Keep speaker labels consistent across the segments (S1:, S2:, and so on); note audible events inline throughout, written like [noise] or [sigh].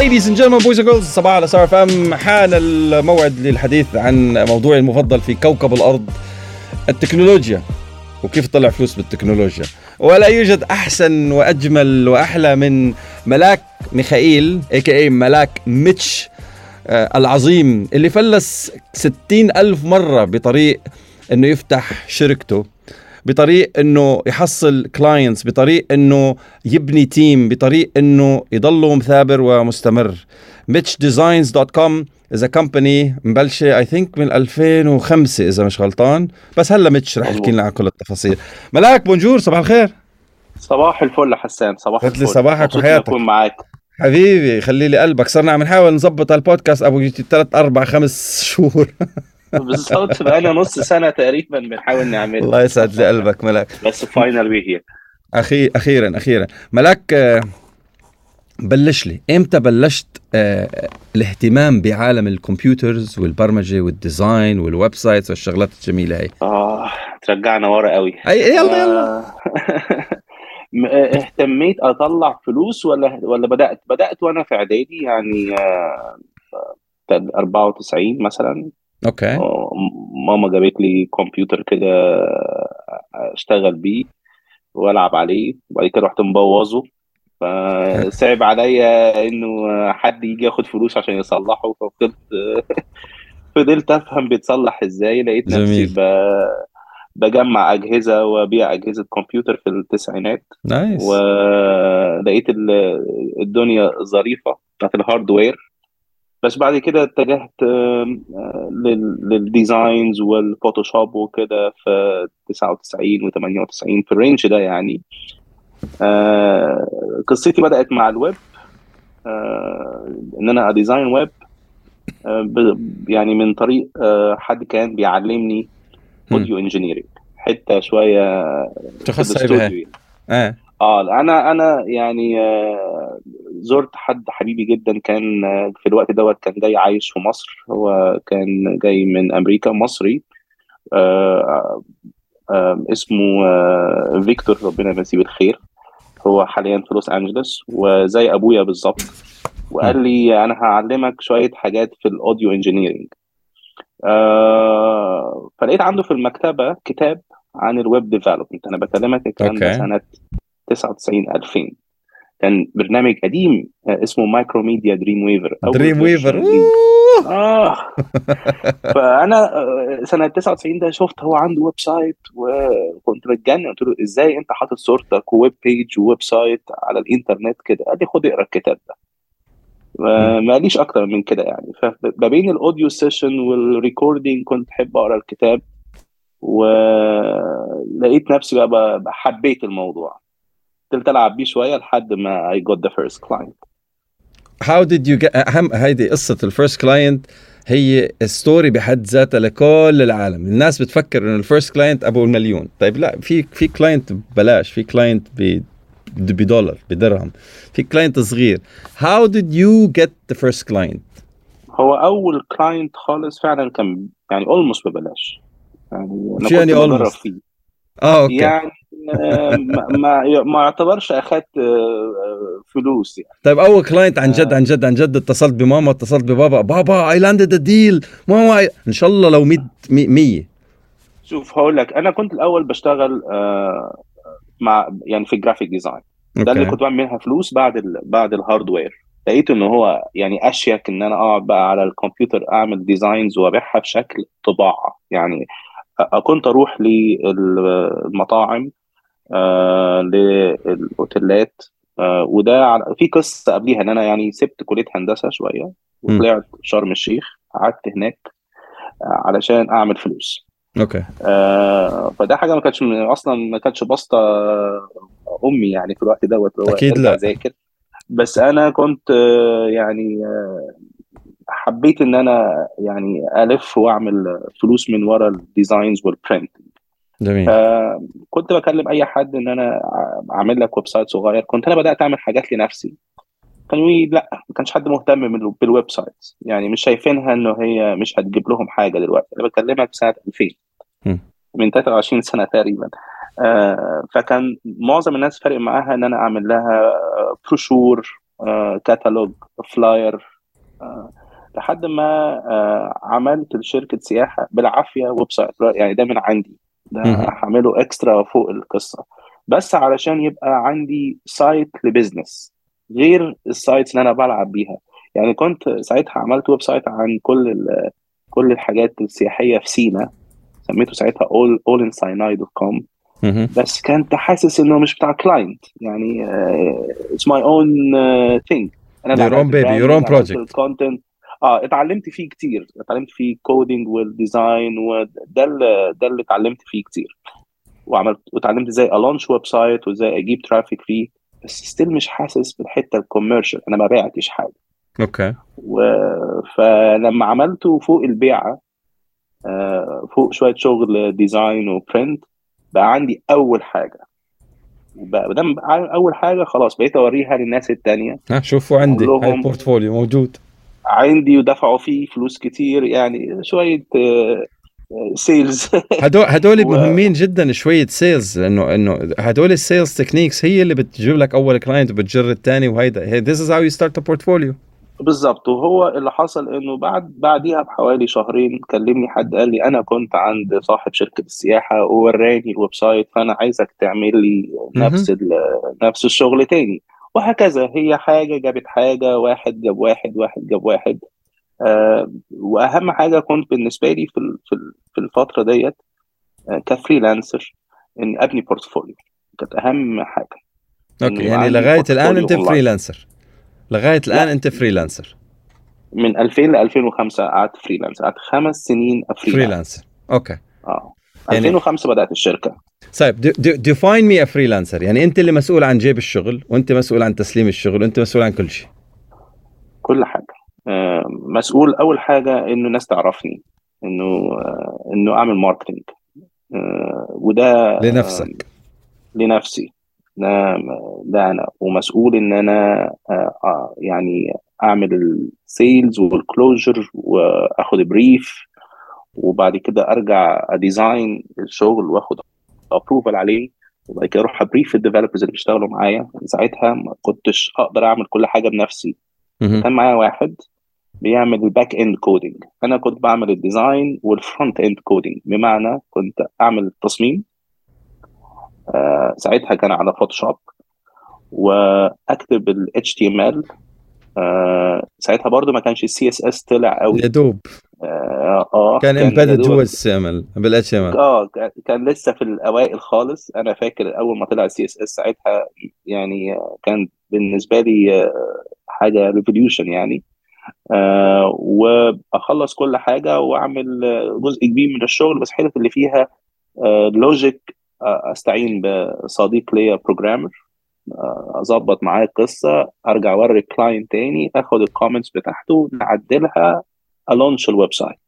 S1: Ladies and gentlemen, boys and girls, صباح على صار فم. حان الموعد للحديث عن موضوعي المفضل في كوكب الأرض التكنولوجيا. وكيف تطلع فلوس بالتكنولوجيا؟ ولا يوجد أحسن وأجمل وأحلى من ملاك ميخائيل اي ملاك ميتش آه العظيم اللي فلس ستين ألف مرة بطريق إنه يفتح شركته. بطريق إنه يحصل clients بطريق إنه يبني team بطريق إنه يضله مثابر ومستمر. mitchdesignz.com اذا company مبلشة I think من 2005 إذا مش غلطان. بس هلا ميتش رح يحكي لنا عن كل التفاصيل. ملاك bonjour صباح الخير.
S2: صباح الفل حسان صباح
S1: الفل. صباحك وحياتك.
S2: أكون معاك.
S1: حبيبي خلي لي قلبك. صرنا عم نحاول نظبط البودكاست أبو ثلاث أربع خمس شهور. [laughs]
S2: بالظبط بقالنا نص سنة تقريبا بنحاول نعملها.
S1: الله يسعد لي قلبك ملاك.
S2: بس finally we're here
S1: أخي أخيرا أخيرا. ملاك آه، بلش لي. إمتى بلشت آه الاهتمام بعالم ال computers والبرمجة وال design وال websites والشغلات الجميلة هي؟
S2: آه ترجعنا ورا قوي.
S1: أي يلا يلا.
S2: آه، [laughs] اهتميت أطلع فلوس ولا ولا بدأت؟ بدأت وأنا في إعدادي يعني آه 94 مثلا.
S1: okay.
S2: آه، ماما جابت لي كمبيوتر كده اشتغل بيه والعب عليه وبعد كده رحت مبوظه. فصعب [laughs] عليا إنه حد يجي ياخد فلوس عشان يصلحه. ففضلت [laughs] فضلت أفهم بيتصلح إزاي. لقيت نفسي ب... بجمع أجهزة وأبيع أجهزة كمبيوتر في التسعينات.
S1: nice.
S2: ولقيت الدنيا ظريفة بتاعت ال hardware بس بعد كده اتجهت لل designs وال Photoshop وكده في 99 و98 في ال range ده يعني. قصتي بدأت مع الويب إن أنا أ design web يعني من طريق حد كان بيعلمني audio engineering حتة شوية
S1: تخصص
S2: آه. آه أنا أنا يعني زرت حد حبيبي جدا كان في الوقت دوت كان جاي عايش في مصر. هو كان جاي من أمريكا مصري. آه آه اسمه آه فيكتور ربنا يمسيه بالخير. هو حاليا في لوس أنجلوس وزي أبويا بالظبط. وقال لي أنا هعلمك شوية حاجات في ال audio engineering آه فلقيت عنده في المكتبة كتاب عن ال web development. أنا بكلمك الكلام ده سنة 99 2000 كان برنامج قديم اسمه Macromedia
S1: Dreamweaver Dreamweaver
S2: آه. [laughs] فأنا سنة 99 ده شفت هو عنده website وكنت بتجنن. قلت له إزاي أنت حاطط صورتك و web page و website على الإنترنت كده؟ قال لي خد اقرأ الكتاب ده. ما قاليش أكتر من كده يعني. فما بين ال audio session وال recording كنت أحب أقرأ الكتاب ولقيت نفسي بقى حبيت الموضوع. فضلت العب بيه شوية لحد ما I got the first client.
S1: How did you get اهم هيدي قصة ال first client هي story بحد ذاتها لكل العالم. الناس بتفكر إنه ال first client أبو المليون. طيب لا في في client ببلاش في client بدولار بدرهم. في client صغير. How did you get the first client
S2: هو أول client خالص فعلا كان يعني almost ببلاش. يعني
S1: شو يعني almost.
S2: فيه.
S1: آه okay.
S2: يعني ما ما يعتبرش أخذت فلوس يعني.
S1: طيب أول client عن جد عن جد عن جد اتصلت بماما اتصلت ببابا بابا I landed a deal ماما إن شاء الله لو 100 100
S2: شوف هقول لك أنا كنت الأول بشتغل مع يعني في ال graphic design ده اللي كنت بعمل منها فلوس بعد ال بعد ال hardware لقيت ان هو يعني أشيك إن أنا أقعد بقى على الكمبيوتر أعمل designs وأبيعها بشكل طباعة. يعني كنت أروح للمطاعم آه للأوتيلات. آه وده في قصة قبليها إن أنا يعني سبت كلية هندسة شوية وطلعت شرم الشيخ. قعدت هناك آه علشان أعمل فلوس.
S1: أوكي.
S2: آه فده حاجة ما كانتش أصلا ما كانتش باسطة أمي يعني في الوقت دوت
S1: أكيد لا.
S2: ذاكر بس أنا كنت آه يعني آه حبيت إن أنا يعني ألف وأعمل فلوس من ورا ال designs وال print
S1: جميل.
S2: كنت بكلم أي حد إن أنا أعمل لك website صغير. كنت أنا بدأت أعمل حاجات لنفسي. كانوا لا ما كانش حد مهتم بال website يعني مش شايفينها إنه هي مش هتجيب لهم حاجة دلوقتي. أنا بكلمك سنة 2000
S1: م.
S2: من 23 سنة تقريبا. آه فكان معظم الناس فارق معاها إن أنا أعمل لها بروشور كتالوج flyer لحد ما عملت لشركة سياحة. بالعافية website يعني ده من عندي. ده هعمله extra فوق القصة. بس علشان يبقى عندي site ل business غير ال sites اللي أنا بلعب بيها. يعني كنت ساعتها عملت website عن كل كل الحاجات السياحية في سينا. سميته ساعتها all all in sinai.com بس كنت حاسس إنه مش بتاع client يعني it's my own thing
S1: أنا your own baby your own project.
S2: آه اتعلمت فيه كتير. اتعلمت فيه coding وال design وده اللي ده اللي اتعلمت فيه كتير. وعملت واتعلمت إزاي أ launch website وازاي أجيب traffic فيه بس still مش حاسس بالحتة ال commercial أنا ما بعتش حاجة.
S1: okay.
S2: و... فلما عملته فوق البيعة آه فوق شوية شغل design و print بقى عندي أول حاجة. بقى دام أول حاجة خلاص بقيت أوريها للناس التانية.
S1: ها شوفوا عندي هاي ال portfolio موجود.
S2: عندي ودفعوا فيه فلوس كتير يعني شوية sales [laughs]
S1: هدول هدول مهمين جدا شوية sales لأنه إنه هدول ال sales techniques هي اللي بتجيب لك أول client وبتجر الثاني وهيدا. this is how you start a portfolio
S2: بالظبط وهو اللي حصل إنه بعد بعديها بحوالي شهرين كلمني حد قال لي أنا كنت عند صاحب شركة السياحة ووراني ال website فأنا عايزك تعمل لي نفس نفس الشغل تاني. وهكذا. هي حاجة جابت حاجة واحد جاب واحد واحد جاب واحد. آه وأهم حاجة كنت بالنسبة لي في في الفترة ديت آه ك freelancer اني أبني portfolio. كانت أهم حاجة.
S1: okay يعني لغاية الآن أنت freelancer. لغاية الآن أنت freelancer.
S2: من 2000 ل 2005 قعدت freelancer. قعدت خمس سنين
S1: freelancer. okay.
S2: آه. 2005 يعني... بدأت الشركة.
S1: طيب define me freelancer يعني أنت اللي مسؤول عن جيب الشغل وأنت مسؤول عن تسليم الشغل وأنت مسؤول عن كل شيء.
S2: كل حاجة. آه مسؤول أول حاجة إنه الناس تعرفني إنه آه إنه أعمل marketing آه وده
S1: لنفسك.
S2: لنفسي. ده ده أنا. ومسؤول إن أنا يعني أعمل ال sales وال closure وأخد brief وبعد كده أرجع أ design الشغل وأخد approval عليه وبعد كده أروح أ brief ال developers اللي بيشتغلوا معايا. ساعتها ما كنتش أقدر أعمل كل حاجة بنفسي. كان معايا واحد بيعمل ال back end coding أنا كنت بعمل ال design وال front end coding بمعنى كنت أعمل التصميم. آه ساعتها كان على Photoshop وأكتب ال HTML آه ساعتها برضو ما كانش ال CSS طلع قوي.
S1: يا دوب.
S2: آه, آه
S1: كان embedded جوه ال CSS بال HTML
S2: آه كان لسه في الأوائل خالص. أنا فاكر أول ما طلع ال CSS ساعتها يعني كان بالنسبة لي حاجة revolution يعني. آه وأخلص كل حاجة وأعمل جزء كبير من الشغل. بس الحتت اللي فيها آه logic آه أستعين بصديق ليا programmer أظبط معاه القصة أرجع أوري ال client تاني آخد ال comments بتاعته نعدلها أ launch ال website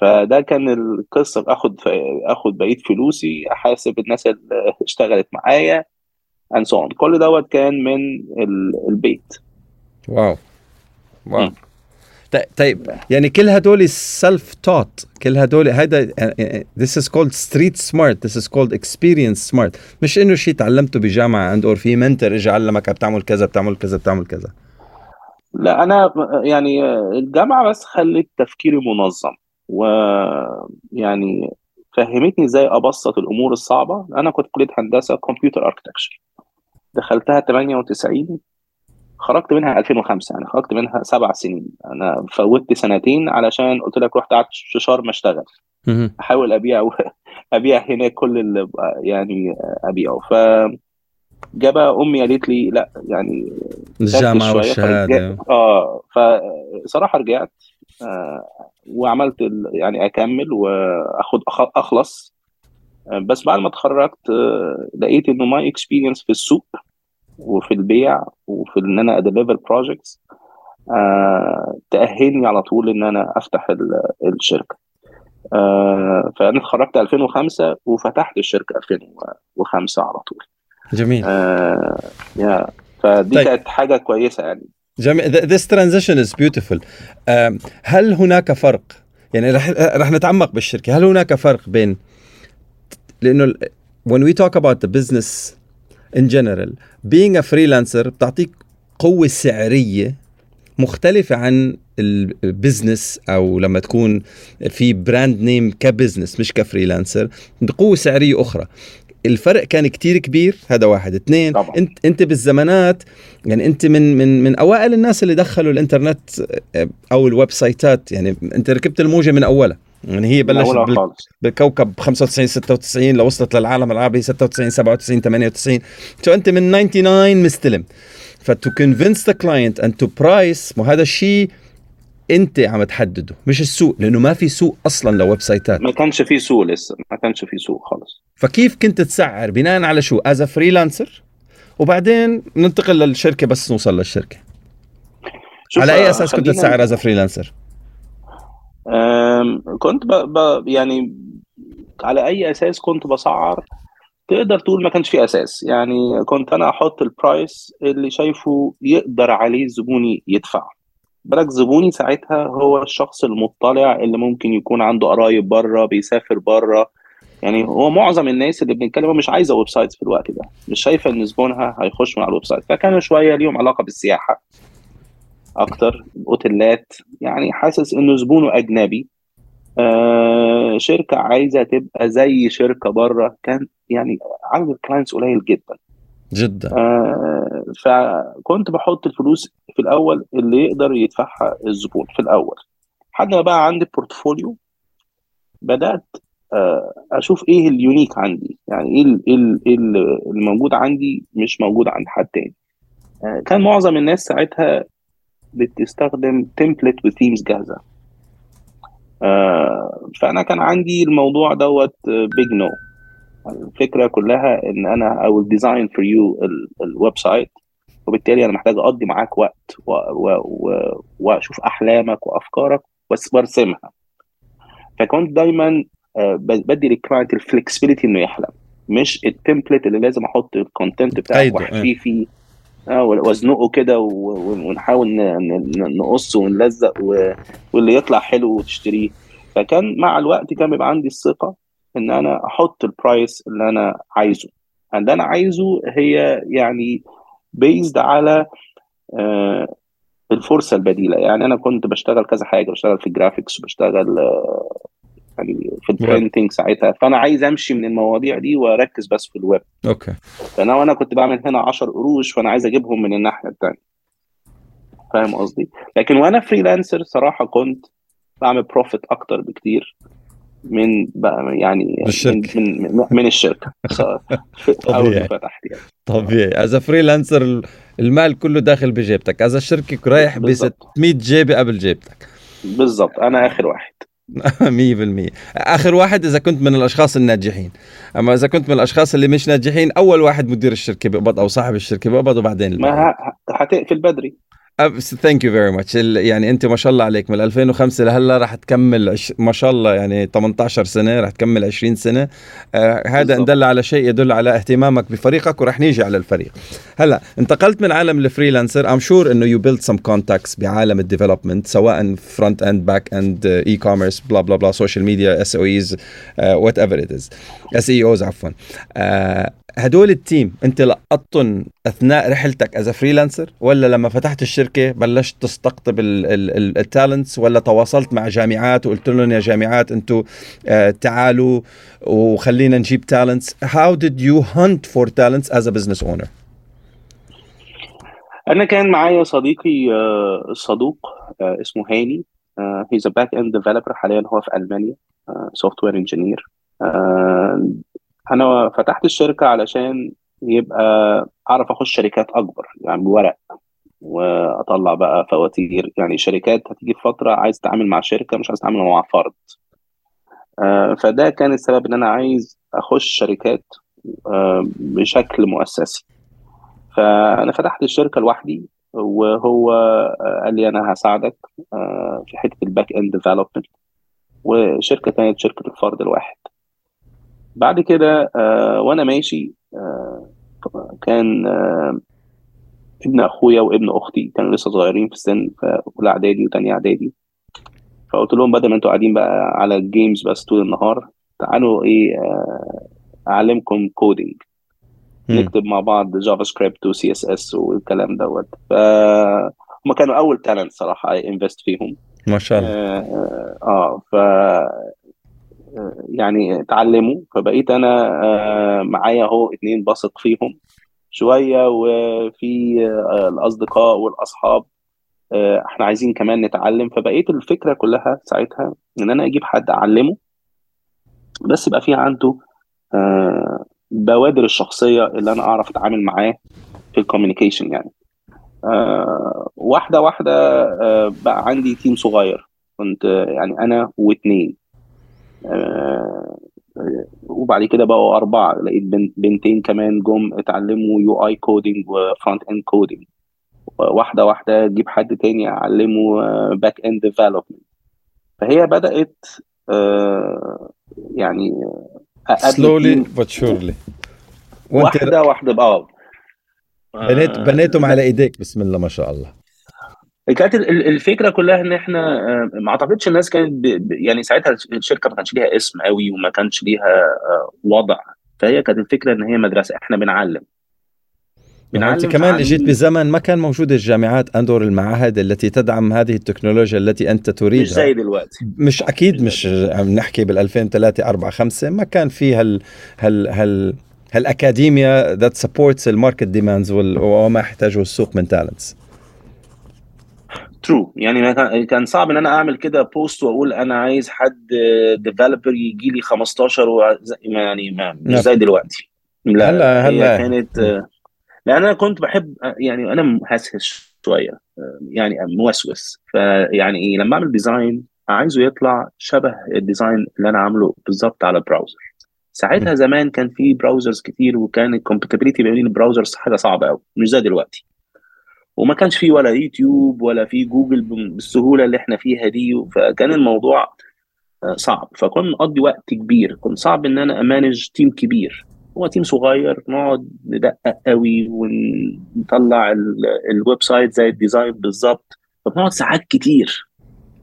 S2: فده كان القصة آخد آخد بقية فلوسي أحاسب الناس اللي اشتغلت معايا so on. كل دوت كان من البيت.
S1: Wow. Wow. طيب يعني كل هدول self taught كل هدول هذا this is called street smart this is called experience smart. مش إنه شيء تعلمته بجامعة عند or في mentor اجى علمك بتعمل كذا بتعمل كذا بتعمل كذا.
S2: لا أنا يعني الجامعة بس خلت تفكيري منظم ويعني فهمتني إزاي أبسط الأمور الصعبة. أنا كنت كلية هندسة كمبيوتر اركتكشر دخلتها 98 خرجت منها 2005 يعني خرجت منها سبع سنين. أنا فوتت سنتين علشان قلت لك رحت قعدت في شرم أشتغل. أحاول أبيع [laughs] أبيع هناك كل اللي يعني أبيعه. ف جابها أمي قالت لي لا يعني
S1: الجامعة والشهادة.
S2: آه فصراحة رجعت آه وعملت يعني أكمل واخد أخلص. بس بعد ما اتخرجت آه لقيت إنه my experience في السوق وفي البيع وفي إن أنا أ deliver projects آه تأهلني على طول إن أنا أفتح الشركة. آه فأنا اتخرجت 2005 وفتحت الشركة 2005 على طول.
S1: جميل.
S2: آه يا فدي طيب. كانت حاجة كويسة يعني.
S1: جميل. This transition is beautiful. هل هناك فرق؟ يعني رح رح نتعمق بالشركة. هل هناك فرق بين لأنه when we talk about the business in general. Being a freelancer بتعطيك قوة سعرية مختلفة عن ال business أو لما تكون في brand name ك business مش ك freelancer قوه سعرية أخرى. الفرق كان كتير كبير هذا واحد. اثنين طبعا. انت انت بالزمانات يعني انت من من من أوائل الناس اللي دخلوا الإنترنت أو ال website ات يعني انت ركبت الموجة من أولها. يعني هي بلشت بال... بالكوكب 95 96 لوصلت للعالم العربي 96 97 98 شو أنت من 99 مستلم. ف to convince the client and to price مو هذا الشيء أنت عم تحدده مش السوق لأنه ما في سوق أصلا ل website ات
S2: ما كانش في سوق لسه ما كانش في سوق خالص.
S1: فكيف كنت تسعر؟ بناء على شو؟ as freelancer وبعدين ننتقل للشركة بس نوصل للشركة. على أي أساس كنت تسعر as freelancer
S2: كنت ب... ب... يعني على أي أساس كنت بسعر تقدر تقول ما كانش في أساس. يعني كنت أنا أحط ال price اللي شايفه يقدر عليه زبوني يدفع. بالك زبوني ساعتها هو الشخص المطلع اللي ممكن يكون عنده قرايب بره بيسافر بره. يعني هو معظم الناس اللي بنتكلم مش عايزه websites في الوقت ده. مش شايفة إن زبونها هيخش من على ال website فكانوا شوية ليهم علاقة بالسياحة. أكتر الاوتيلات يعني حاسس إنه زبونه أجنبي. آه شركة عايزة تبقى زي شركة بره كان يعني عدد ال clients قليل جدا.
S1: جدا.
S2: آه فكنت بحط الفلوس في الأول اللي يقدر يدفعها الزبون في الأول. لحد ما بقى عندي portfolio. بدأت آه أشوف إيه ال unique عندي. يعني إيه إيه إيه الموجود عندي مش موجود عند حد تاني. آه كان معظم الناس ساعتها بتستخدم template و themes جاهزه آه فأنا كان عندي الموضوع دوت big no الفكرة كلها إن أنا I will design for you ال website وبالتالي أنا محتاج أقضي معاك وقت وأشوف أحلامك وأفكارك وأرسمها. فكنت دايما آه، بدي لل client ال flexibility إنه يحلم مش ال template اللي لازم أحط ال content بتاعك واحشيه فيه. آه وازنقه كده ونحاول نقص ونلزق واللي يطلع حلو وتشتريه. فكان مع الوقت كان بيبقى عندي الثقة إن أنا أحط البرايس اللي أنا عايزه. اللي أنا عايزه هي يعني بيزد على آه، الفرصة البديلة. يعني أنا كنت بشتغل كذا حاجة بشتغل في ال graphics وبشتغل آه، في ال printing ساعتها. فأنا عايز أمشي من المواضيع دي وأركز بس في ال
S1: web.
S2: Okay فأنا وأنا كنت بعمل هنا 10 قروش فأنا عايز أجيبهم من الناحية الثانية فاهم قصدي؟ لكن وأنا freelancer صراحة كنت بعمل profit أكتر بكتير من بقى يعني
S1: بالشركة.
S2: من من, من الشركة. [laughs]
S1: طبيعي. فتحت يعني. طبيعي. As freelancer المال كله داخل بجيبتك. As الشركة رايح ب 600 جيبة قبل جيبتك.
S2: بالضبط. أنا آخر واحد. [laughs]
S1: 100% آخر واحد إذا كنت من الأشخاص الناجحين. أما إذا كنت من الأشخاص اللي مش ناجحين أول واحد مدير الشركة بيقبض أو صاحب الشركة بيقبض وبعدين
S2: ما هتقفل بدري.
S1: Thank you very much يعني أنت ما شاء الله عليك. من 2005 لهلأ راح تكمل عش... ما شاء الله يعني 18 سنة راح تكمل 20 سنة. آه هذا ان دل على شيء يدل على اهتمامك بفريقك وراح نيجي على الفريق. هلأ انتقلت من عالم ال freelancer. I'm sure إنه you build some contacts بعالم ال development سواء front end back end e-commerce bla bla bla social media SOEs whatever it is SEOs عفوا. آه هدول ال team انت لقطتهم اثناء رحلتك از freelancer ولا لما فتحت الشركة بلشت تستقطب ال talents ولا تواصلت مع جامعات وقلت لهم يا جامعات أنتم آه تعالوا وخلينا نجيب talents how did you hunt for talents as a business owner?
S2: أنا كان معايا صديقي آه صدوق آه اسمه هاني. he's a back end developer حاليا هو في ألمانيا software engineer أنا فتحت الشركة علشان يبقى أعرف أخش شركات أكبر يعني بورق وأطلع بقى فواتير. يعني شركات هتيجي فترة عايز تتعامل مع شركة مش عايز تتعامل مع فرد. آه، فده كان السبب إن أنا عايز أخش شركات آه، بشكل مؤسسي. فأنا فتحت الشركة لوحدي وهو آه، قال لي أنا هساعدك في حتة ال back end development وشركة ثانية شركة الفرد الواحد. بعد كده آه وأنا ماشي آه كان آه ابن أخويا وابن أختي كانوا لسه صغيرين في السن في أولى إعدادي وثانيه إعدادي. فقلت لهم بدل ما أنتوا قاعدين بقى على ال games بس طول النهار تعالوا إيه أعلمكم coding نكتب مع بعض JavaScript و CSS والكلام دوت. ف هم كانوا أول تالنت صراحة انفست فيهم.
S1: ما شاء الله.
S2: آه, آه ف يعني اتعلموا فبقيت أنا آه معايا أهو اتنين بثق فيهم شوية وفي آه الأصدقاء والأصحاب آه إحنا عايزين كمان نتعلم. فبقيت الفكرة كلها ساعتها إن أنا أجيب حد أعلمه بس يبقى في عنده بوادر الشخصية اللي أنا أعرف أتعامل معاه في ال communication يعني. واحدة واحدة بقى عندي team صغير كنت يعني أنا واثنين وبعد كده بقوا أربعة. لقيت بنتين كمان جم اتعلموا UI coding و front end coding واحدة واحدة أجيب حد تاني اعلمه back end development فهي بدأت يعني
S1: slowly but surely.
S2: واحدة واحدة بقى.
S1: بنيت بنيتهم على إيديك. بسم الله ما شاء الله.
S2: كانت الفكرة كلها إن إحنا ما أعتقدش الناس كانت يعني ساعتها الشركة ما كانش ليها اسم قوي وما كانش ليها وضع. فهي كانت الفكرة إن هي مدرسة. إحنا بنعلم.
S1: بنعلم أنت كمان اجيت بزمن ما كان موجود الجامعات أندور المعاهد التي تدعم هذه التكنولوجيا التي أنت تريدها.
S2: مش زي دلوقتي.
S1: مش أكيد مش عم نحكي بال 2003 4 5 ما كان في هال هال هال هالأكاديميا ذات سبورتس الماركت ديماندز وما يحتاجه السوق من تالنتس
S2: ترو يعني كان صعب إن أنا أعمل كده بوست وأقول أنا عايز حد ديفلوبر يجي لي 15 و يعني ما مش زي دلوقتي.
S1: لا هلا هلا.
S2: كانت لأن أنا كنت بحب يعني أنا مهسهس شوية. يعني موسوس فيعني إيه لما أعمل ديزاين عايزه يطلع شبه الديزاين اللي أنا عامله بالظبط على براوزر ساعتها زمان كان في browsers كتير وكان ال compatibility بين ال browsers حاجة صعبة قوي مش زي دلوقتي. وما كانش فيه ولا يوتيوب ولا في جوجل بالسهولة اللي إحنا فيها دي فكان الموضوع صعب. فكنا نقضي وقت كبير. كنت صعب إن أنا أ manage team كبير. هو team صغير نقعد ندقق قوي ونطلع ال website زي ال design بالظبط. فبنقعد ساعات كتير.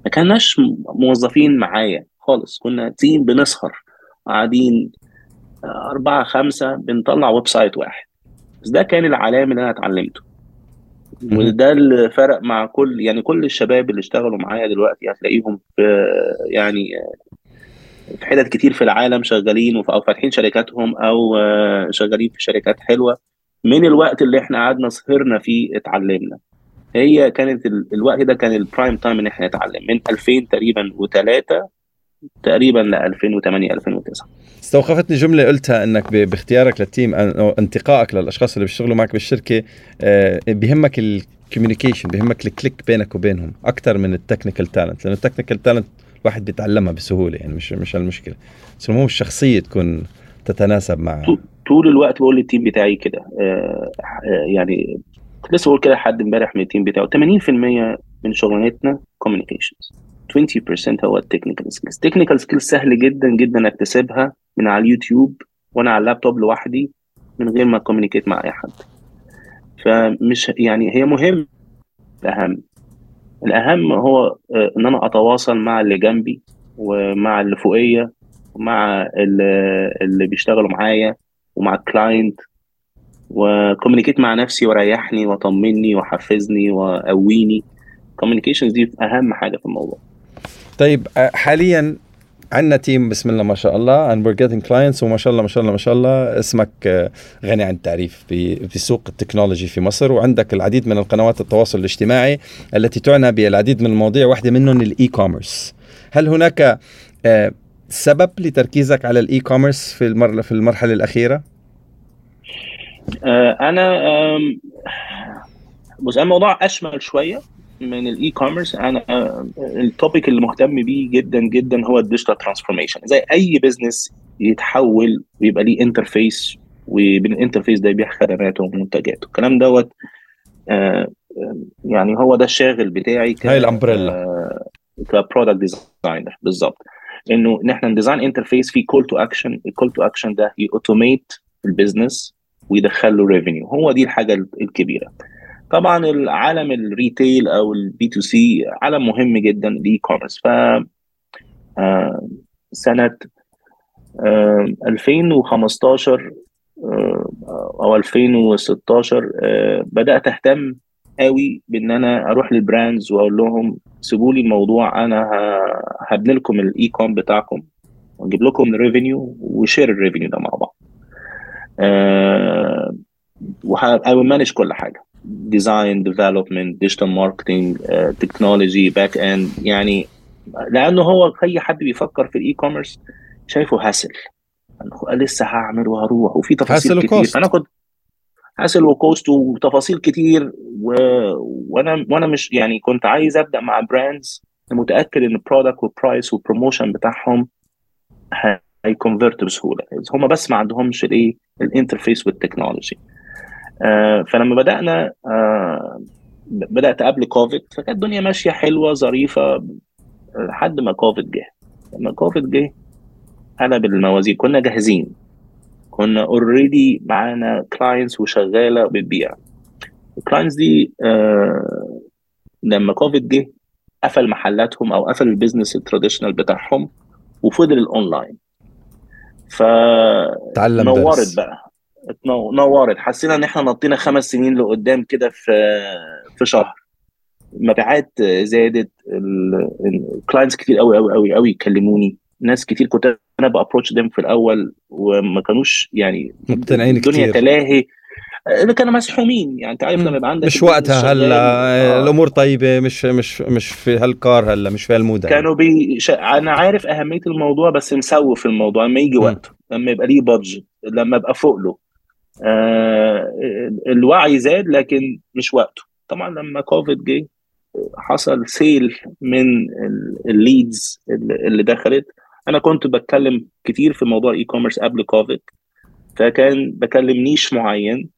S2: ما كناش موظفين معايا خالص. كنا team بنسهر. قاعدين أربعة خمسة بنطلع website واحد. بس ده كان العلام اللي أنا اتعلمته. وده اللي فرق مع كل يعني كل الشباب اللي اشتغلوا معايا دلوقتي هتلاقيهم في يعني في حتت كتير في العالم شغالين أو فاتحين شركاتهم أو شغالين في شركات حلوة. من الوقت اللي إحنا قعدنا سهرنا فيه اتعلمنا. هي كانت الوقت ده كان ال prime time إن إحنا نتعلم. من 2000 تقريبا و3 تقريبا ل 2008 2009
S1: استوقفتني جملة قلتها إنك باختيارك لل team أو انتقائك للأشخاص اللي بيشتغلوا معك بالشركة بيهمك ال communication بيهمك ال click بينك وبينهم أكثر من ال technical talent لأنه ال technical talent الواحد بيتعلمها بسهولة يعني مش مش المشكلة بس المهم الشخصية تكون تتناسب مع
S2: طول الوقت بقول لل team بتاعي كده آه يعني لسه بقول كده حد امبارح من ال team بتاعه 80% من شغلانتنا communications 20% هو ال technical skills ال technical skills سهل جدا جدا اكتسبها من على اليوتيوب وأنا على اللابتوب لوحدي من غير ما communicate مع أي حد. فمش يعني هي مهم. الأهم. الأهم هو إن أنا أتواصل مع اللي جنبي ومع اللي فوقية ومع اللي بيشتغلوا معايا ومع ال client و communicate مع نفسي وريحني وطمني وحفزني وقويني. communications دي أهم حاجة في الموضوع.
S1: طيب حاليا عندنا team بسم الله ما شاء الله and we're getting clients وما شاء الله ما شاء الله ما شاء الله اسمك غني عن التعريف في سوق التكنولوجي في مصر وعندك العديد من القنوات التواصل الاجتماعي التي تعنى بالعديد من المواضيع واحدة منهم ال e-commerce هل هناك سبب لتركيزك على ال e-commerce في في المرحلة الأخيرة؟
S2: أنا بص الموضوع أشمل شوية من ال e-commerce أنا ال topic اللي مهتم بيه جدا جدا هو ال digital transformation زي أي business يتحول ويبقى ليه interface وبال interface ده يبيع خدماته ومنتجاته. الكلام دوت يعني هو ده الشاغل بتاعي
S1: هاي ال
S2: umbrella. ك product designer بالظبط إنه ان إحنا ن design interface فيه call to action ال call to action ده ي automate ال business ويدخل له revenue هو دي الحاجة الكبيرة. طبعا العالم ال retail أو ال B2C عالم مهم جدا ال e-commerce ف سنة 2015 أو 2016 بدأت أهتم قوي بإن أنا أروح لل brands وأقول لهم سيبوا لي الموضوع أنا هبني لكم ال e-com بتاعكم وأجيب لكم ال revenue و share ال revenue ده مع بعض. أه و manage كل حاجة. design development digital marketing technology back end يعني لأنه هو أي حد بيفكر في ال e-commerce شايفه hassle لسه هعمل وهروح. وفي تفاصيل كتير.
S1: و
S2: cost. أنا كنت hassle و cost وتفاصيل كتير و... وأنا وأنا مش يعني كنت عايز أبدأ مع brands متأكد إن البرودكت والبرايس والبروموشن بتاعهم هيكونفرت بسهولة. هم بس ما عندهمش الإيه؟ ال interface وال technology فلما بدأنا آه بدأت قبل كوفيد فكانت الدنيا ماشية حلوة ظريفة لحد ما كوفيد جه. لما كوفيد جه قلب الموازين كنا جاهزين. كنا اوريدي معانا كلاينتس وشغالة بتبيع الكلاينتس دي آه لما كوفيد جه قفل محلاتهم أو قفل البيزنس التراديشنال بتاعهم وفضل الاونلاين ف
S1: تعلم
S2: نورت
S1: درس.
S2: بقى. نورت. حسينا إن إحنا نطينا خمس سنين لقدام كده في في شهر. مبيعات زادت. الكلاينتس كتير قوي قوي قوي قوي يكلموني. ناس كتير كنت أنا بابروتش ديم في الأول وما كانوش يعني
S1: مقتنعين
S2: الدنيا
S1: كتير.
S2: تلاهي. اللي كانوا مسحومين. يعني أنت عارف لما يبقى عندك
S1: مش وقتها هلا.
S2: آه.
S1: الأمور طيبة. مش مش مش في هالكار هلا. مش في هالمود.
S2: كانوا بي ش... أنا عارف أهمية الموضوع بس مسوف الموضوع. لما يجي. وقته لما يبقى ليه بادجت لما ابقى فوق له. آه الوعي زاد لكن مش وقته. طبعا لما كوفيد جه حصل سيل من ال leads اللي دخلت. أنا كنت بتكلم كتير في موضوع ال e-commerce قبل كوفيد فكان بكلم niche معين.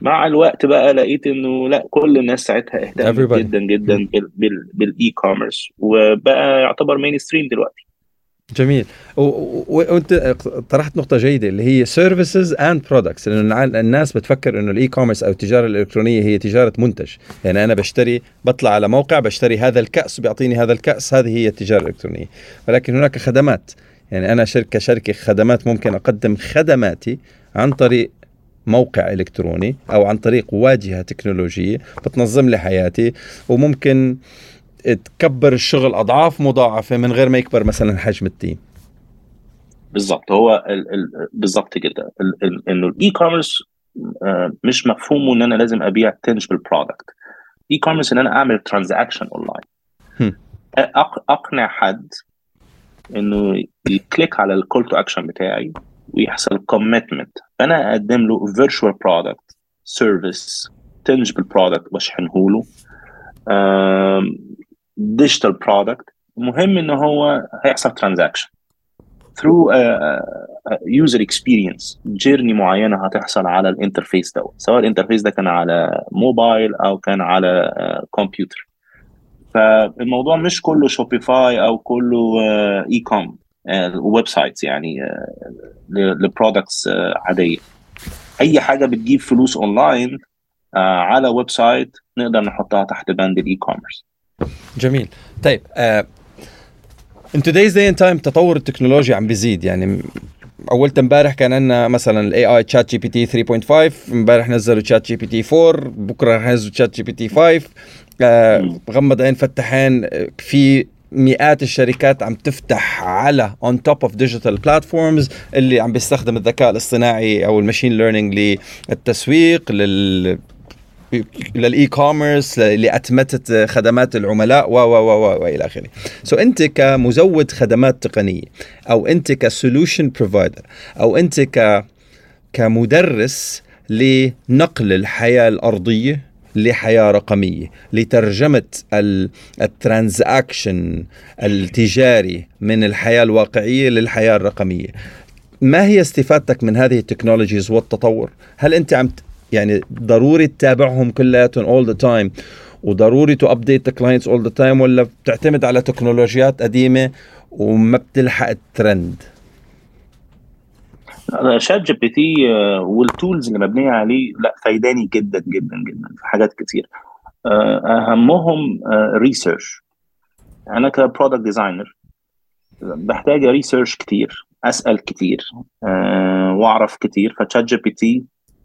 S2: مع الوقت بقى لقيت إنه لأ كل الناس ساعتها اهتمت. جدا جدا بال e-commerce وبقى يعتبر mainstream دلوقتي.
S1: جميل. وانت طرحت نقطة جيدة اللي هي services and products لأنه الناس بتفكر إنه ال e-commerce أو التجارة الإلكترونية هي تجارة منتج، يعني أنا بشتري بطلع على موقع بشتري هذا الكأس بيعطيني هذا الكأس هذه هي التجارة الإلكترونية، ولكن هناك خدمات، يعني أنا شركة شركة خدمات ممكن أقدم خدماتي عن طريق موقع إلكتروني أو عن طريق واجهة تكنولوجية بتنظم لي حياتي. وممكن تكبر الشغل أضعاف مضاعفة من غير ما يكبر مثلا حجم ال team.
S2: بالظبط هو ال- ال- بالظبط كده. ال- ال- إنه ال e-commerce مش مفهومه إن أنا لازم أبيع tangible product e-commerce إن أنا أعمل transaction
S1: online.
S2: أقنع حد إنه ي click على ال call to action بتاعي ويحصل commitment فانا أقدم له virtual product service tangible product وأشحنه له. digital product المهم ان هو هيحصل transaction through user experience journey معينة هتحصل على ال interface دوت سواء ال interface ده كان على موبايل أو كان على كمبيوتر فالموضوع مش كله شوبيفاي أو كله e-com websites يعني ل products عادية. أي حاجة بتجيب فلوس اونلاين على website نقدر نحطها تحت بند ال e-commerce
S1: جميل. طيب in today's day and time تطور التكنولوجيا عم بيزيد. يعني اولت امبارح كان عندنا مثلا ال AI ChatGPT 3.5 امبارح نزلوا ChatGPT 4 بكرة رح ينزلوا ChatGPT 5 آه غمض عين فتح عين. في مئات الشركات عم تفتح على on top of digital platforms اللي عم بيستخدم الذكاء الاصطناعي أو ال machine learning للتسويق لل لل e-commerce لأتمتة خدمات العملاء و و و والى آخره. so so أنت كمزود خدمات تقنية أو أنت ك solution provider أو أنت ك كمدرس لنقل الحياة الأرضية لحياة رقمية لترجمة ال transaction التجاري من الحياة الواقعية للحياة الرقمية ما هي استفادتك من هذه ال technologies والتطور هل أنت عم يعني ضروري تتابعهم كلياتهم all the time. وضروري to update the clients all the time ولا بتعتمد على تكنولوجيات قديمة وما بتلحق
S2: ال trend ChatGPT وال tools اللي مبنية عليه لا فايداني جدا جدا جدا في حاجات كتير. أهمهم research أنا ك product designer بحتاج research كتير أسأل كتير وأعرف كتير. ف ChatGPT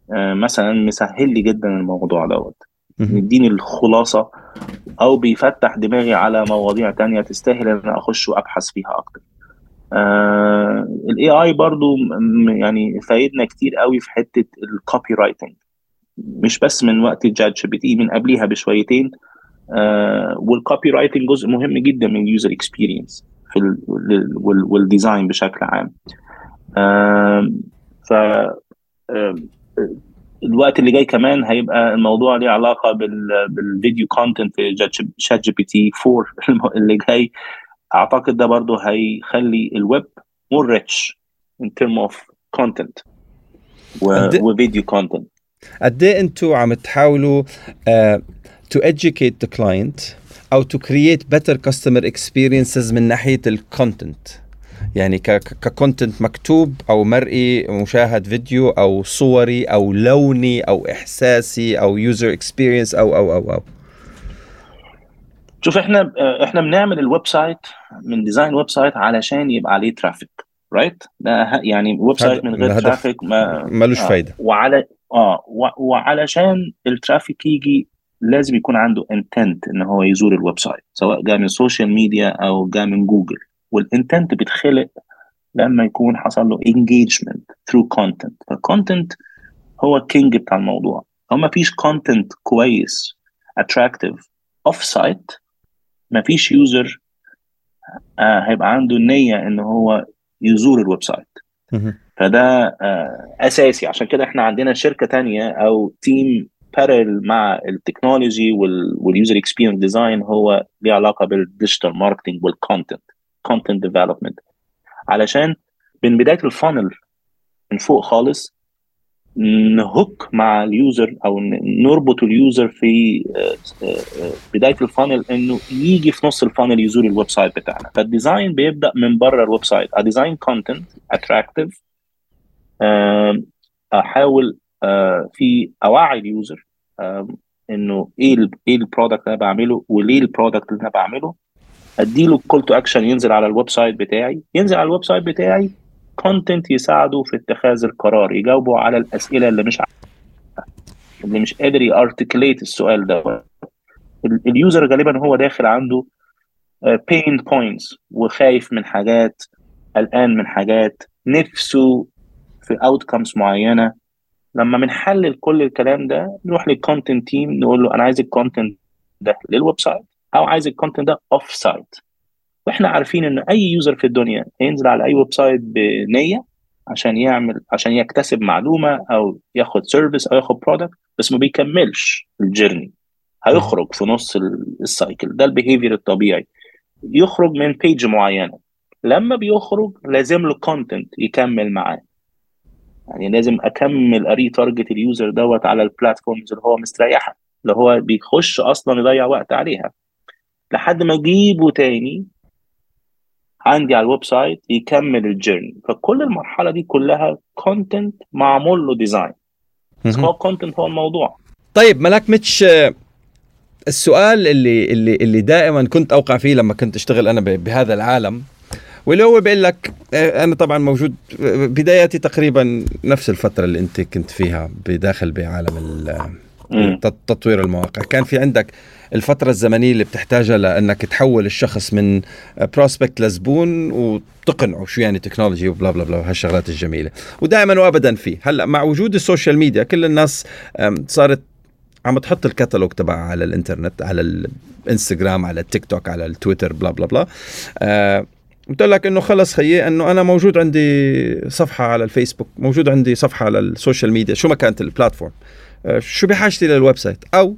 S2: مثلا مسهل لي جدا الموضوع دوت. يديني الخلاصة أو بيفتح دماغي على مواضيع تانية تستاهل إن أنا أخش وأبحث فيها أكتر. ال AI برضو يعني فايدنا كتير قوي في حتة ال copywriting مش بس من وقت ال ChatGPT من قبليها بشويتين. آه وال copywriting جزء مهم جدا من ال user experience في وال design بشكل عام. آه ف آه الوقت اللي جاي كمان هيبقى الموضوع ليه علاقة بال video content في ChatGPT 4 اللي جاي. أعتقد ده برضه هيخلي ال web more rich in term of content و video content
S1: قد إيه أنتوا عم تحاولوا تو educate the client أو to create better customer experiences من ناحية ال content يعني ك content مكتوب أو مرئي مشاهد فيديو أو صوري أو لوني أو إحساسي أو user experience أو أو أو أو.
S2: شوف إحنا إحنا بنعمل ال website من design website علشان يبقى عليه traffic right ده يعني website من غير traffic ما
S1: ملوش آه فايدة.
S2: وعلى آه وعلشان ال traffic يجي لازم يكون عنده intent إن هو يزور ال website سواء جاء من ال social media أو جاء من جوجل وال intent بيتخلق لما يكون حصل له engagement through content. فال content هو ال king بتاع الموضوع. لو ما فيش content كويس attractive off-site ما فيش user آه هيبقى عنده النية إن هو يزور ال website فده آه أساسي. عشان كده إحنا عندنا شركة تانية أو team parallel مع ال technology وال user experience design هو ليه علاقة بال digital marketing وال content content development علشان من بداية ال funnel من فوق خالص ن hook مع ال user أو نربط ال user في بداية ال funnel إنه يجي في نص ال funnel يزور ال website بتاعنا. فال design بيبدأ من بره ال website. ا design content attractive أحاول في أوعي ال user إنه إيه إيه ال product اللي أنا بعمله وليه ال product اللي أنا بعمله. أديله call to action ينزل على ال website بتاعي. ينزل على ال website بتاعي content يساعده في اتخاذ القرار يجاوبه على الأسئلة اللي مش اللي مش قادر ي articulate السؤال ده. ال user غالبا هو داخل عنده pain points وخايف من حاجات قلقان من حاجات نفسه في outcomes معينة. لما بنحلل كل الكلام ده نروح لل content team نقول له أنا عايز ال content ده لل website أو عايز ال content ده off-site وإحنا عارفين ان أي user في الدنيا هينزل على أي website بنية عشان يعمل عشان يكتسب معلومة أو ياخد service أو ياخد product بس ما بيكملش ال journey هيخرج في نص ال cycle ده ال behavior الطبيعي. يخرج من page معينة. لما بيخرج لازم له content يكمل معاه. يعني لازم أكمل أ retarget ال user دوت على ال platforms اللي هو مستريحها اللي هو بيخش أصلا يضيع وقت عليها. لحد ما اجيبه تاني عندي على ال website يكمل ال journey. فكل المرحلة دي كلها content معمول له design هو content هو الموضوع.
S1: طيب ملاك ميتش السؤال اللي اللي اللي دائما كنت أوقع فيه لما كنت أشتغل أنا بهذا العالم واللي هو بيقول لك أنا طبعا موجود بداياتي تقريبا نفس الفترة اللي أنت كنت فيها بداخل بعالم تطوير المواقع. كان في عندك الفترة الزمنية اللي بتحتاجها لأنك تحول الشخص من prospect لزبون وتقنعه شو يعني technology و bla bla bla وهالشغلات الجميلة. ودائما وأبدا فيه. هلأ مع وجود ال social media كل الناس صارت عم تحط الكتالوج تبعها على الإنترنت على الإنستغرام على التيك توك على التويتر bla bla bla. أه بتقول لك إنه خلص خيي إنه أنا موجود عندي صفحة على الفيسبوك موجود عندي صفحة على ال social media شو ما كانت ال platform. أه شو بحاجتي لل website؟ أو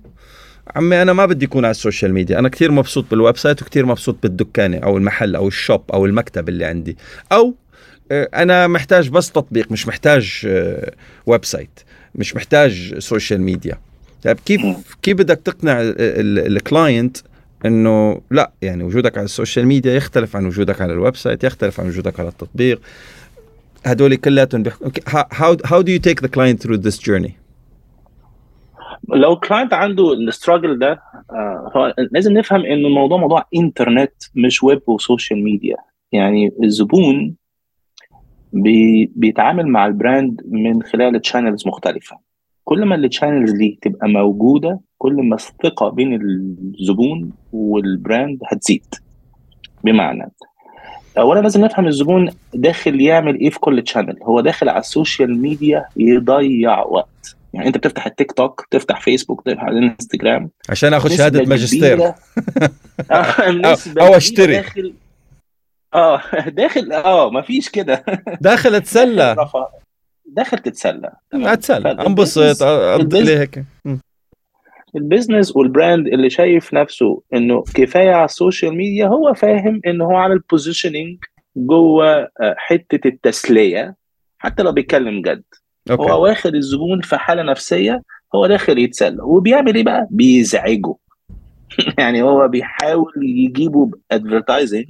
S1: عمي أنا ما بدي اكون على ال social media. أنا كثير مبسوط بال website وكثير مبسوط بالدكانة أو المحل أو ال shop أو المكتب اللي عندي. أو أنا محتاج بس تطبيق مش محتاج website مش محتاج social media. طيب كيف كيف بدك تقنع ال client إنه لا يعني وجودك على ال social media يختلف عن وجودك على ال website يختلف عن وجودك على التطبيق؟ هدول كلياتهم بيحكوا how do you take the client through this journey
S2: لو client عنده ال struggle ده آه لازم نفهم إن الموضوع موضوع انترنت مش web و social media يعني الزبون بي بيتعامل مع ال brand من خلال channels مختلفة. كل ما ال channels دي تبقى موجودة كل ما الثقة بين الزبون وال brand هتزيد. بمعنى اولا لازم نفهم الزبون داخل يعمل إيه في كل channel هو داخل على ال social media يضيع وقت. يعني انت بتفتح التيك توك تفتح فيسبوك تفتح الانستجرام.
S1: عشان اخذ شهادة ماجستير. [laughs] أو أشتري. داخل
S2: آه داخل آه ما فيش كده.
S1: داخل أتسلى.
S2: داخل تتسلى.
S1: أتسلى. أنبسط أقضي هيك.
S2: ال business وال brand اللي شايف نفسه إنه كفاية على ال social media هو فاهم إنه هو عامل positioning جوه حتة التسلية حتى لو بيتكلم جد. okay. هو واخد الزبون في حالة نفسية هو داخل يتسلى. وبيعمل إيه بقى؟ بيزعجه. [laughs] يعني هو بيحاول يجيبه ب advertising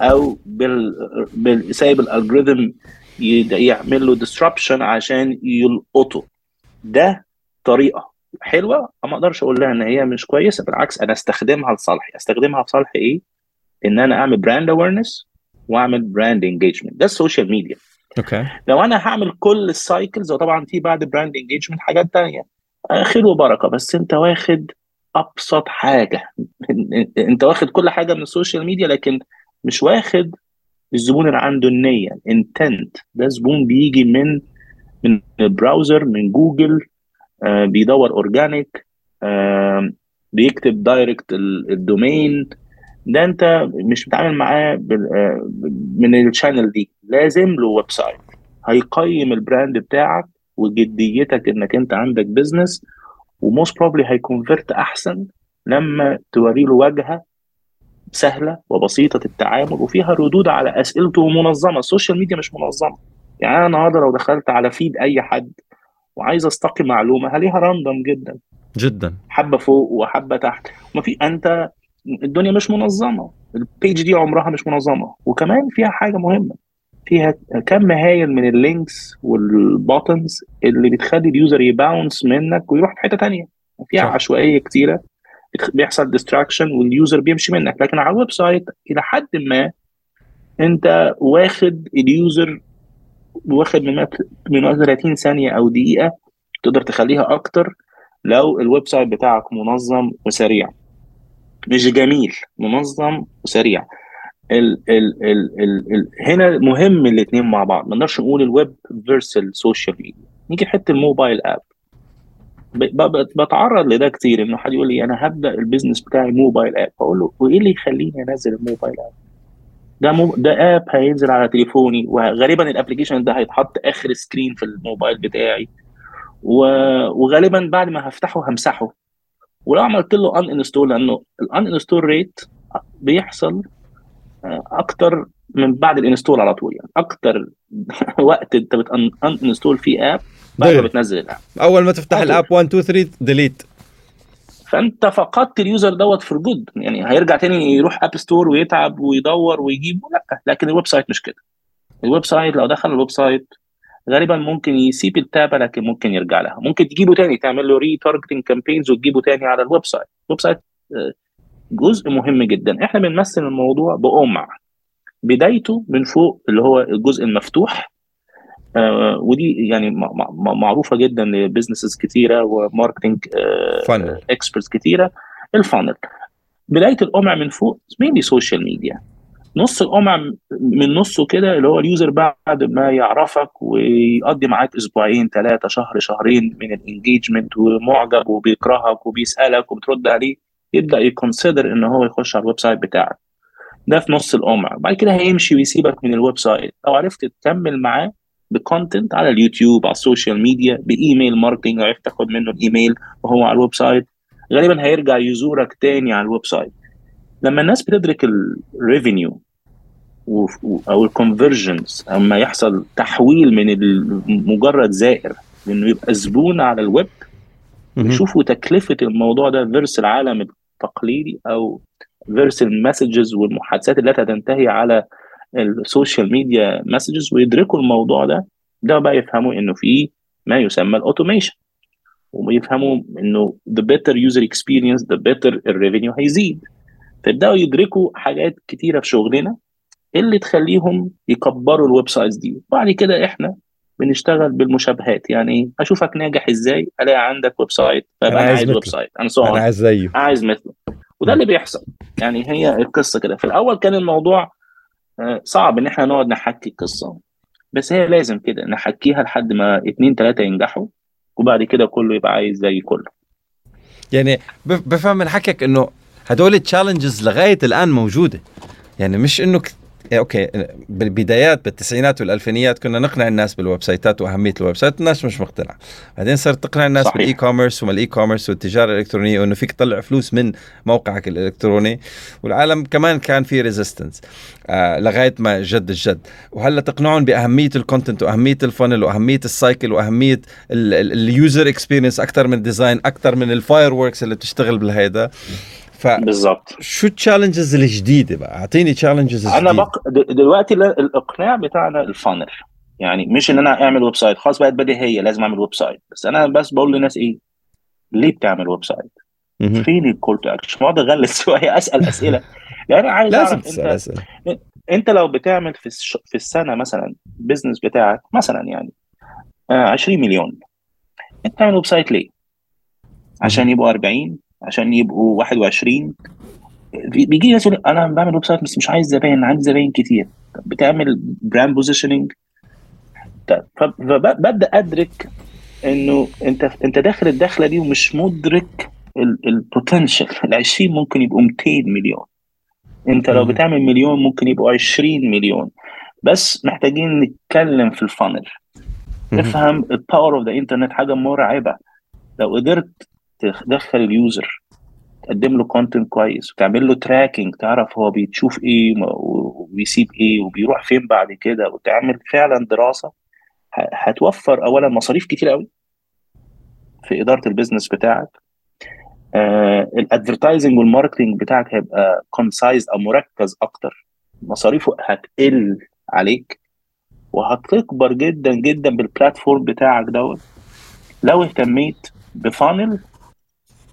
S2: أو بال, بال... سايب ال algorithm يعمل له distribution عشان يلقطه. ده طريقة حلوة ما أقدرش أقول لها إن هي مش كويسة بالعكس أنا أستخدمها لصالحي. أستخدمها في صالح إيه؟ إن أنا أعمل brand awareness وأعمل brand engagement ده ال social
S1: media okay.
S2: لو أنا هعمل كل ال cycles وطبعا في بعد brand engagement حاجات تانية. خير وبركة. بس أنت واخد أبسط حاجة. [laughs] أنت واخد كل حاجة من ال social media لكن مش واخد الزبون اللي عنده النية intent ده زبون بيجي من من ال browser من جوجل آه بيدور organic آه بيكتب direct ال domain ده أنت مش بتتعامل معاه آه من ال channel دي. لازم له website هيقيم ال brand بتاعك وجديتك إنك أنت عندك business و most probably هي convert أحسن لما توري له واجهة سهلة وبسيطة التعامل وفيها ردود على أسئلته منظمه ال social media مش منظمة. يعني أنا النهارده لو دخلت على feed أي حد وعايز أستقي معلومة هلاقيها random جدا.
S1: جدا.
S2: حبة فوق وحبة تحت. ما في أنت الدنيا مش منظمة. ال page دي عمرها مش منظمة. وكمان فيها حاجة مهمة. فيها كم هايل من ال links وال buttons اللي بتخلي ال user ي bounce منك ويروح في حتة تانية. فيها صح. عشوائية كتيرة. بيحصل distraction وال user بيمشي منك. لكن على ال website إلى حد ما أنت واخد ال user واخد من من 30 ثانية أو دقيقة تقدر تخليها أكتر لو ال website بتاعك منظم وسريع. مش جميل منظم وسريع. ال ال ال ال ال هنا مهم الاثنين مع بعض. ما نقدرش نقول ال web versus ال social media نيجي حتة ال mobile app بتعرض لده كتير إنه حد يقول لي أنا هبدأ ال business بتاعي mobile app أقول له وإيه اللي يخليني أنزل ال mobile app ده مو... ده app هينزل على تليفوني وغالبا ال application ده هيتحط آخر screen في الموبايل بتاعي. وغالبا بعد ما هفتحه همسحه. ولو عملت له uninstall لأنه ال uninstall rate بيحصل أكتر من بعد ال install على طول. يعني أكتر [laughs] وقت أنت بت uninstall فيه app بعد ما بتنزل ال
S1: app أول ما تفتح ال app 1 2 3 delete
S2: فأنت فقدت ال user دوت for good يعني هيرجع تاني يروح app store ويتعب ويدور ويجيبه لا لكن ال website مش كده. ال website لو دخل ال website غالبا ممكن يسيب ال tab لكن ممكن يرجع لها. ممكن تجيبه تاني تعمل له retargeting campaigns وتجيبه تاني على ال website ال website جزء مهم جدا. إحنا بنمثل الموضوع بقمع بدايته من فوق اللي هو الجزء المفتوح. آه ودي يعني معروفة جدا ل businesses كتيرة و marketing
S1: آه
S2: experts كتيرة. ال funnel بداية القمع من فوق mainly social media نص القمع من نصه كده اللي هو ال user بعد ما يعرفك ويقضي معاك أسبوعين ثلاثة شهر شهرين من ال engagement ومعجب وبيكرهك وبيسألك وبترد عليه. يبدأ ي consider ان هو يخش على ال website بتاعك. ده في نص القمع بعد كده هيمشي ويسيبك من ال website. لو عرفت تكمل معاه ب content على اليوتيوب على ال social media ب email marketing عرفت تاخد منه الإيميل وهو على ال website غالبا هيرجع يزورك تاني على ال website. لما الناس بتدرك ال revenue أو ال conversions أما يحصل تحويل من مجرد زائر انه يبقى زبون على الويب يشوفوا تكلفة الموضوع ده versus العالم التقليدي أو versus ال messages والمحادثات التي تنتهي على ال social media messages ويدركوا الموضوع ده ده بقى يفهموا إنه في ما يسمى ال automation ويفهموا إنه the better user experience the better ال revenue هيزيد. فيبدأوا يدركوا حاجات كتيرة في شغلنا اللي تخليهم يكبروا ال websites دي. وبعد كده إحنا بنشتغل بالمشابهات. يعني أشوفك ناجح إزاي ألاقي عندك website
S1: فانا عايز, عايز
S2: website.
S1: أنا أنا عايز زيه.
S2: عايز مثله. وده اللي بيحصل. يعني هي القصة كده. في الأول كان الموضوع آه، صعب إن إحنا نقعد نحكي القصة. بس هي لازم كده نحكيها لحد ما اتنين تلاتة ينجحوا وبعد كده كله يبقى عايز زي كله.
S1: يعني بفهم من حكيك إنه هدول ال challenges لغاية الآن موجودة. يعني مش إنه okay. بالبدايات بالتسعينات والألفينيات كنا نقنع الناس بال website ات وأهمية ال website الناس مش مقتنعه بعدين صرت تقنع الناس بال e-commerce وما ال e-commerce والتجارة الإلكترونية وإنه فيك تطلع فلوس من موقعك الإلكتروني. والعالم كمان كان في resistance آه لغاية ما جد الجد. وهلأ تقنعهم بأهمية ال content وأهمية ال funnel وأهمية ال cycle وأهمية ال user experience أكثر من ال design أكثر من ال fire اللي بتشتغل بالهيدا.
S2: ف بالظبط
S1: شو ال challenges الجديدة بقى؟ أعطيني challenges
S2: أنا بق... دلوقتي الإقناع بتاعنا ال funnel يعني مش إن أنا أعمل website خلاص بقت بديهية لازم أعمل website بس أنا بس بقول للناس إيه؟ ليه بتعمل website فين ال call to action بقعد أغلس [laughs] شوية أسأل أسئلة. يعني أنا عايز
S1: لازم أعرف
S2: أنت لو بتعمل في الش... في السنة مثلا business بتاعك مثلا يعني 20 آه، مليون. أنت تعمل website ليه؟ عشان يبقوا 40 عشان يبقوا 21 بيجي ناس يقول أنا بعمل website بس مش عايز زباين عندي زباين كتير. بتعمل brand positioning فببدا أدرك إنه أنت أنت داخل الدخلة دي ومش مدرك ال potential ال 20 ممكن يبقوا 200 مليون. أنت لو بتعمل مليون ممكن يبقوا 20 مليون. بس محتاجين نتكلم في ال funnel نفهم ال power of the internet حاجة مرعبة. لو قدرت تدخل ال user تقدم له content كويس وتعمل له tracking تعرف هو بيشوف إيه وبيسيب إيه وبيروح فين بعد كده وتعمل فعلا دراسة هتوفر اولا مصاريف كتير قوي في إدارة ال business بتاعك. آه ال advertising وال marketing بتاعك هيبقى concise أو مركز أكتر. مصاريفه هتقل عليك وهتكبر جدا جدا بال platform بتاعك دوت. لو اهتميت ب funnel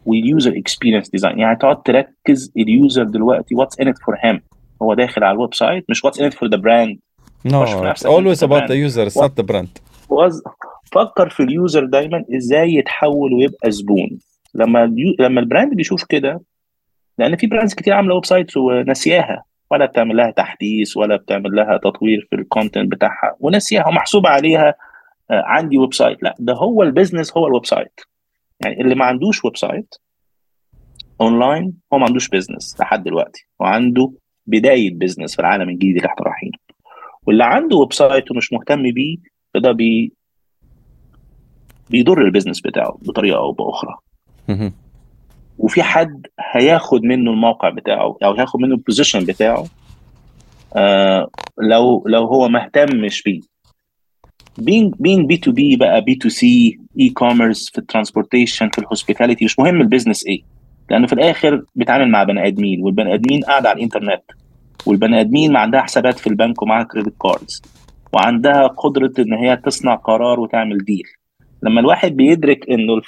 S2: وال user experience design يعني تقعد تركز ال user دلوقتي what's in it for him هو داخل على ال website مش what's in it for the
S1: brand it's always about the user, it's not the brand.
S2: فكر في ال user دايما إزاي يتحول ويبقى زبون. لما اليو... لما ال brand بيشوف كده لأن في brands كتير عاملة website وناسياها ولا بتعمل لها تحديث ولا بتعمل لها تطوير في ال content بتاعها. وناسياها ومحسوب عليها آه، عندي website لا ده هو ال business هو ال website يعني اللي ما عندوش website online هو ما عندوش business لحد دلوقتي. وعنده بداية business في العالم الجديد اللي إحنا رايحينه. واللي عنده website ومش مهتم بيه فده بي بيضر ال business بتاعه بطريقة أو بأخرى. وفي حد هياخد منه الموقع بتاعه أو هياخد منه ال position بتاعه آه لو لو هو ما اهتمش بيه. Being being بي تو بي بقى بي تو سي اي كوميرس في ال transportation في ال hospitality مش مهم ال business إيه. لأنه في الآخر بيتعامل مع بني آدمين والبني آدمين قاعدة على الإنترنت. والبني آدمين ما عندها حسابات في البنك ومعاها credit cards وعندها قدرة إن هي تصنع قرار وتعمل deal لما الواحد بيدرك إنه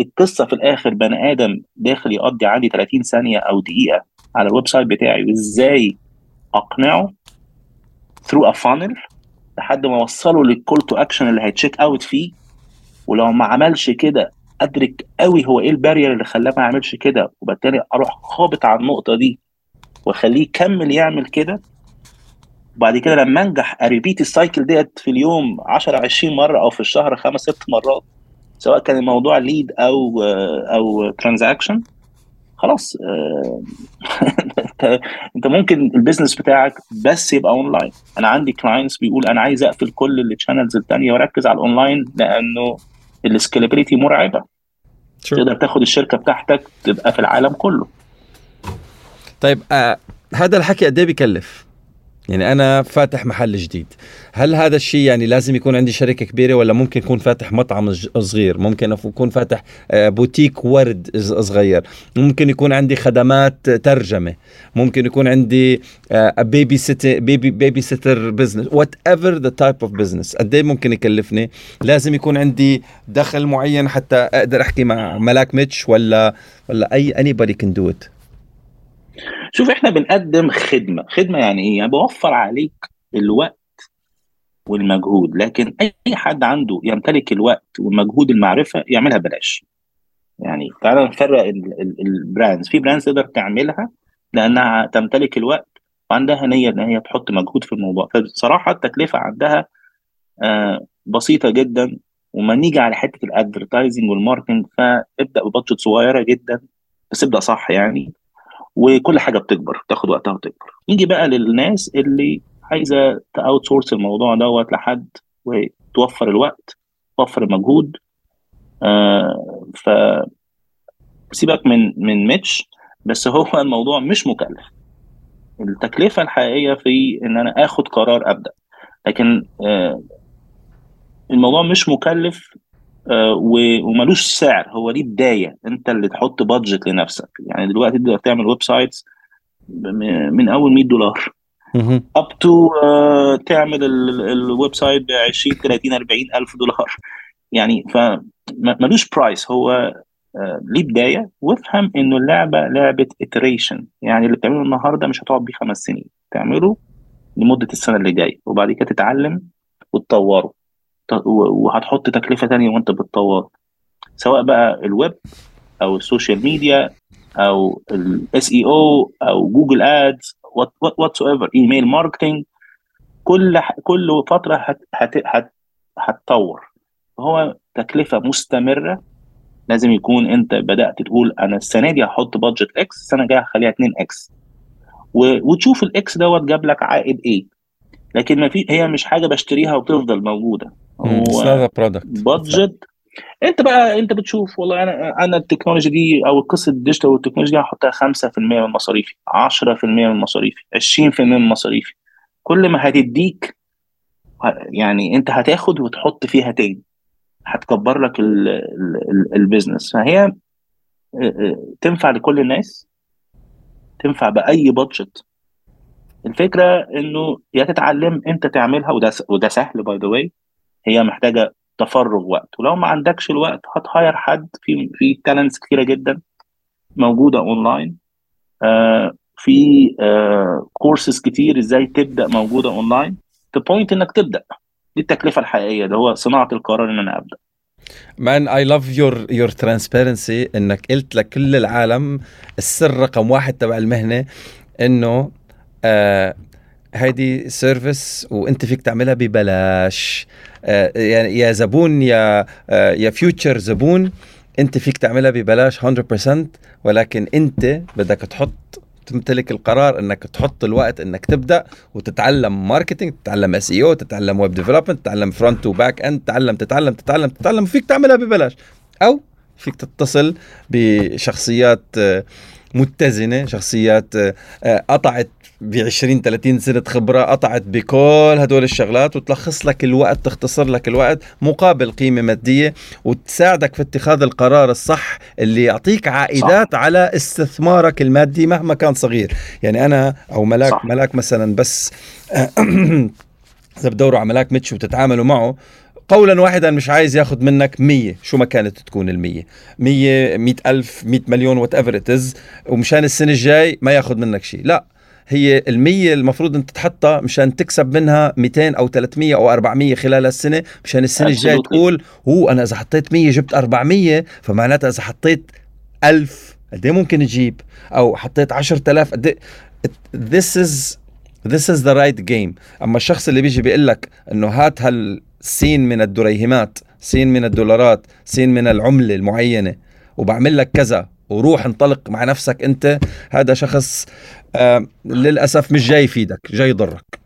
S2: القصة في الآخر بني آدم داخل يقضي عندي 30 ثانية أو دقيقة على ال website بتاعي وإزاي أقنعه through a funnel لحد ما اوصله لل call to action اللي هي check out فيه. ولو ما عملش كده أدرك قوي هو إيه ال barrier اللي خلاه ما يعملش كده. وبالتالي أروح خابط على النقطة دي وأخليه يكمل يعمل كده. وبعد كده لما أنجح ا repeat ال cycle ديت في اليوم 10 20 مرة أو في الشهر خمس ست مرات سواء كان الموضوع lead أو أو transaction خلاص آه، [laughs] انت ممكن ال business بتاعك بس يبقى أونلاين أنا عندي clients بيقول أنا عايز أقفل كل ال channels الثانية وأركز على الأونلاين لأنه ال scalability مرعبة sure. تقدر تاخد الشركة بتاعتك تبقى في العالم كله
S1: طيب آه هذا الحكي قد إيه بيكلف؟ يعني أنا فاتح محل جديد. هل هذا الشيء يعني لازم يكون عندي شركة كبيرة ولا ممكن يكون فاتح مطعم صغير؟ ممكن اكون فاتح آه، بوتيك ورد صغير. ممكن يكون عندي خدمات ترجمة. ممكن يكون عندي baby sitter baby baby sitter business whatever the type of business قد إيه ممكن يكلفني؟ لازم يكون عندي دخل معين حتى أقدر أحكي مع ملاك متش ولا ولا أي anybody can do it
S2: شوف إحنا بنقدم خدمة. خدمة يعني إيه؟ يعني بوفر عليك الوقت والمجهود لكن أي حد عنده يمتلك الوقت والمجهود المعرفة يعملها بلاش يعني تعالى نفرق ال brands في brands تقدر تعملها لأنها تمتلك الوقت وعندها نية إن هي تحط مجهود في الموضوع. فبصراحة التكلفة عندها آه بسيطة جدا. وما نيجي على حتة ال advertising وال marketing فابدأ ب budget صغيرة جدا بس ابدأ صح يعني. وكل حاجة بتكبر تاخد وقتها وتكبر. نيجي بقى للناس اللي عايزة ت outsource الموضوع دوت لحد وتوفر الوقت توفر المجهود. آه ف سيبك من من متش بس هو [laughs] الموضوع مش مكلف. التكلفة الحقيقية في إن أنا آخد قرار أبدأ. لكن آه الموضوع مش مكلف وملوش سعر. هو ليه بداية؟ انت اللي تحط budget لنفسك. يعني دلوقتي تقدر تعمل websites من أول 100 دولار. up to تعمل ال website ب 20 30 40 ألف دولار. يعني فملوش price هو uh, ليه بداية؟ وافهم إنه اللعبة لعبة iteration. يعني اللي بتعمله النهارده مش هتقعد بيه خمس سنين. تعمله لمدة السنة اللي جاية. وبعد كده تتعلم وتطوره. وهتحط تكلفة تانية وانت بتطوره سواء بقى الويب أو ال social media أو ال SEO أو Google Ads whatever email marketing كل كل فترة هت هت هتطور. هو تكلفة مستمرة. لازم يكون أنت بدأت تقول أنا السنة دي هحط budget X السنة الجاية هخليها 2X وتشوف الاكس دوت جاب لك عائد إيه. لكن ما في هي مش حاجة بشتريها وتفضل موجودة.
S1: هو
S2: budget انت بقى انت بتشوف والله أنا أنا ال technology دي أو قصة ال digital والتكنولوجيا دي هحطها 5% من مصاريفي 10% من مصاريفي 20% من مصاريفي. كل ما هتديك يعني انت هتاخد وتحط فيها تاني. هتكبر لك ال business. فهي تنفع لكل الناس تنفع بأي budget الفكرة إنه يا تتعلم أنت تعملها وده وده سهل by the way هي محتاجة تفرغ وقت. ولو ما عندكش الوقت هتهاير حد في في talents كتيرة جدا موجودة اونلاين آه في آه كورسز كتير إزاي تبدأ موجودة online ال point إنك تبدأ. دي التكلفة الحقيقية. اللي هو صناعة القرار إن أنا أبدأ.
S1: man I love your your transparency إنك قلت لكل العالم السر رقم واحد تبع المهنة إنه آه هيدي service وانت فيك تعملها ببلاش. آه يعني يا زبون يا آه يا future زبون انت فيك تعملها ببلاش 100% ولكن انت بدك تحط تمتلك القرار انك تحط الوقت انك تبدأ وتتعلم marketing تتعلم SEO تتعلم web development تتعلم front و back end تتعلم تتعلم تتعلم تتعلم فيك تعملها ببلاش. أو فيك تتصل بشخصيات متزنة شخصيات قطعت ب 20 30 سنة خبرة قطعت بكل هدول الشغلات وتلخص لك الوقت تختصر لك الوقت مقابل قيمة مادية وتساعدك في اتخاذ القرار الصح اللي يعطيك عائدات صح. على استثمارك المادي مهما كان صغير يعني أنا أو ملاك صح. ملاك مثلا بس [clears throat] إذا بتدوروا على ملاك ميتش وتتعاملوا معه قولا واحدا مش عايز ياخذ منك 100 شو ما كانت تكون ال 100 100 100 ألف 100 مليون whatever it ومشان السنة الجاي ما ياخذ منك شيء. لا هي المية المفروض أنت تحطها مشان تكسب منها 200 أو 300 أو 400 خلال السنة. مشان السنة الجايه تقول هو أنا إذا حطيت 100 جبت 400 فمعناتها إذا حطيت 1000 قد إيه ممكن تجيب؟ أو حطيت 10000 قد this is this is the right game. أما الشخص اللي بيجي بيقول لك إنه هات هالسين من الدريهمات سين من الدولارات سين من العملة المعينة. وبعمل لك كذا. وروح انطلق مع نفسك انت. هذا شخص آه للأسف مش جاي يفيدك جاي يضرك.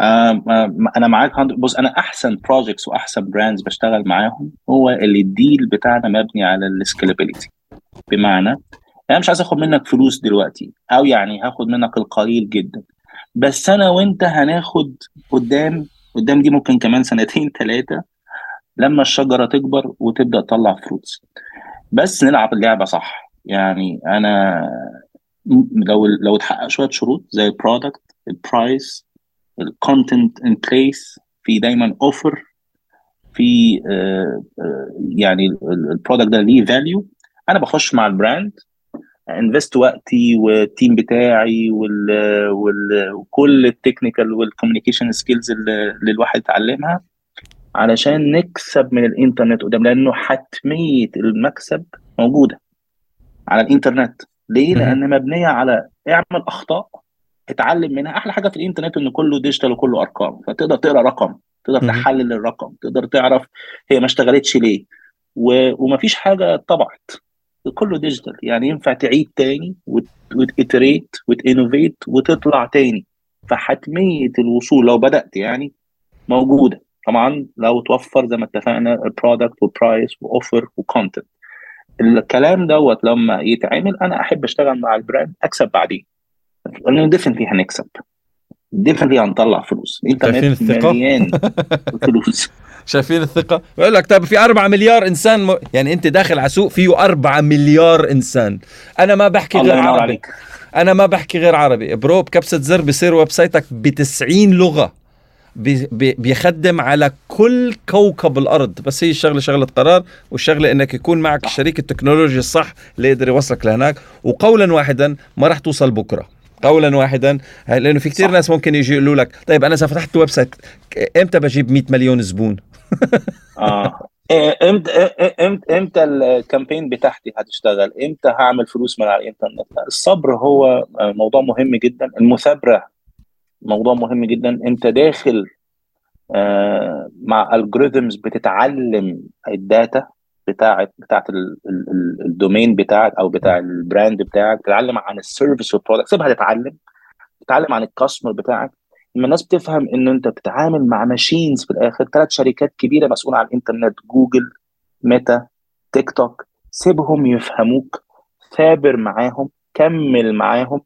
S2: آه أنا معاك بص أنا أحسن projects وأحسن brands بشتغل معاهم هو اللي ال deal بتاعنا مبني على ال scalability بمعنى أنا مش عايز آخد منك فلوس دلوقتي أو يعني هاخد منك القليل جدا. بس أنا وأنت هناخد قدام قدام دي ممكن كمان سنتين [laughs] ثلاثة لما الشجرة تكبر وتبدأ تطلع fruits بس نلعب اللعبة صح. يعني أنا لو لو اتحقق شوية شروط زي ال product ال price ال content in place في دايما offer في آه يعني ال product ده ليه value أنا بخش مع ال brand invest وقتي وال team بتاعي وال وال وكل ال technical وال communication skills اللي الواحد اتعلمها علشان نكسب من الإنترنت قدام لأنه حتمية المكسب موجودة على الإنترنت. ليه؟ لأن مبنية على اعمل أخطاء اتعلم منها. أحلى حاجة في الإنترنت انه كله digital وكله أرقام. فتقدر تقرأ رقم تقدر تحلل الرقم تقدر تعرف هي ما اشتغلتش ليه. و... ومفيش حاجة طبعت. كله digital يعني ينفع تعيد تاني وت iterate وت innovate وتطلع تاني. فحتمية الوصول لو بدأت يعني موجودة. طبعا لو توفر زي ما اتفقنا البرودكت وبرايس واوفر وكونتنت الكلام دوت لما يتعمل أنا أحب أشتغل مع ال brand أكسب بعدين. لأنه definitely هنكسب. definitely هنطلع فلوس.
S1: الإنترنت
S2: مليان [laughs] فلوس.
S1: شايفين الثقة؟ بقول لك طيب في 4 مليار إنسان م... يعني أنت داخل على سوق فيه 4 مليار إنسان. أنا ما بحكي غير عربي. عليك. أنا ما بحكي غير عربي. bro بكبسة زر بصير website ك ب 90 لغة. بي بيخدم على كل كوكب الأرض. بس هي الشغله شغلة قرار والشغلة إنك يكون معك شريك التكنولوجيا الصح اللي يقدر يوصلك لهناك. وقولا واحدا ما راح توصل بكرة. قولا واحدا لأنه في كثير ناس ممكن يجي يقولوا لك طيب أنا إذا فتحت website إمتى بجيب 100 مليون زبون؟ [laughs]
S2: آه. إمتى إمتى إمتى ال campaign بتاعتي هتشتغل؟ إمتى هعمل فلوس من على الإنترنت؟ الصبر هو موضوع مهم جدا. المثابرة موضوع مهم جدا. انت داخل آه مع algorithms بتتعلم ال data بتاعت بتاعت ال domain بتاعك أو بتاع ال brand بتاعك تتعلم عن ال service وال product سيبها تتعلم. تتعلم عن ال customer بتاعك. لما الناس بتفهم إن أنت بتتعامل مع machines في الآخر ثلاث شركات كبيرة مسؤولة عن الانترنت جوجل ميتا تيك توك سيبهم يفهموك. ثابر معاهم كمل معاهم.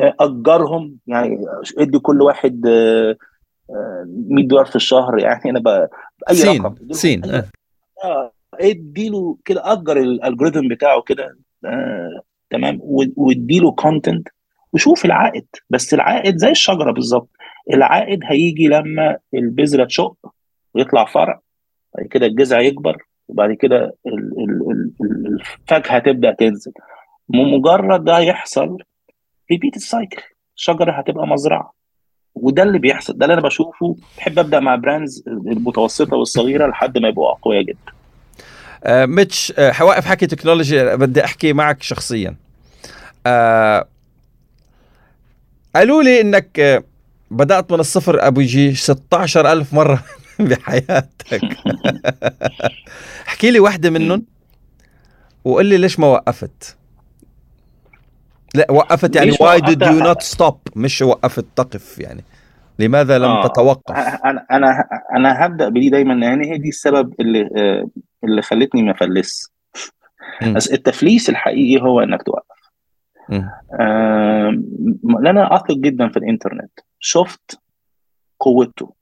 S2: أجرهم. يعني ادي كل واحد 100 دولار في الشهر. يعني أنا بقى
S1: اي سين رقم. سين
S2: آه. اديله كده أجر ال algorithm بتاعه كده آه تمام واديله content وشوف العائد. بس العائد زي الشجرة بالظبط. العائد هيجي لما البذرة تشق ويطلع فرع بعد كده الجذع يكبر وبعد كده الفاكهة تبدأ تنزل. مجرد ده يحصل repeat ال cycle الشجرة هتبقى مزرعة. وده اللي بيحصل ده اللي أنا بشوفه. بحب أبدأ مع brands المتوسطة والصغيرة لحد ما يبقوا أقوياء جدا.
S1: آه ميتش آه حواقف حكي تكنولوجي بدي أحكي معك شخصيا. آه قالوا لي إنك آه بدأت من الصفر أبو يجي 16 ألف مرة [laughs] بحياتك. [laughs] احكي لي واحدة منهم وقول لي ليش ما وقفت. لا وقفت يعني why did you not stop مش وقفت تقف يعني. لماذا لم آه. تتوقف؟
S2: أنا أنا أنا هبدأ بدي دايما يعني هي دي السبب اللي اللي خلتني ما افلس بس التفليس الحقيقي هو إنك توقف. آه أنا أثق جدا في الإنترنت. شفت قوته.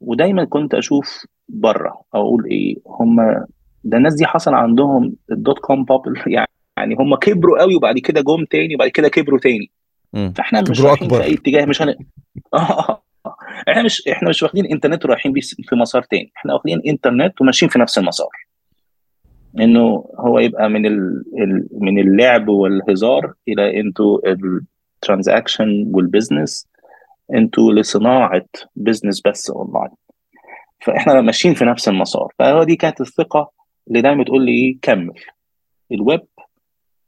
S2: ودايما كنت أشوف بره أقول إيه هم ده الناس دي حصل عندهم ال dot com bubble يعني يعني هم كبروا قوي وبعد كده جم تاني وبعد كده كبروا تاني. فإحنا مش رايحين في أي اتجاه مش هن... [laughs] إحنا مش إحنا مش واخدين إنترنت ورايحين بيه في مسار تاني إحنا واخدين إنترنت وماشيين في نفس المسار. إنه هو يبقى من ال... من اللعب والهزار إلى into ال transaction وال business into لصناعة business بس اونلاين فإحنا ماشيين في نفس المسار. فهو دي كانت الثقة اللي دايما تقول لي إيه كمل. الويب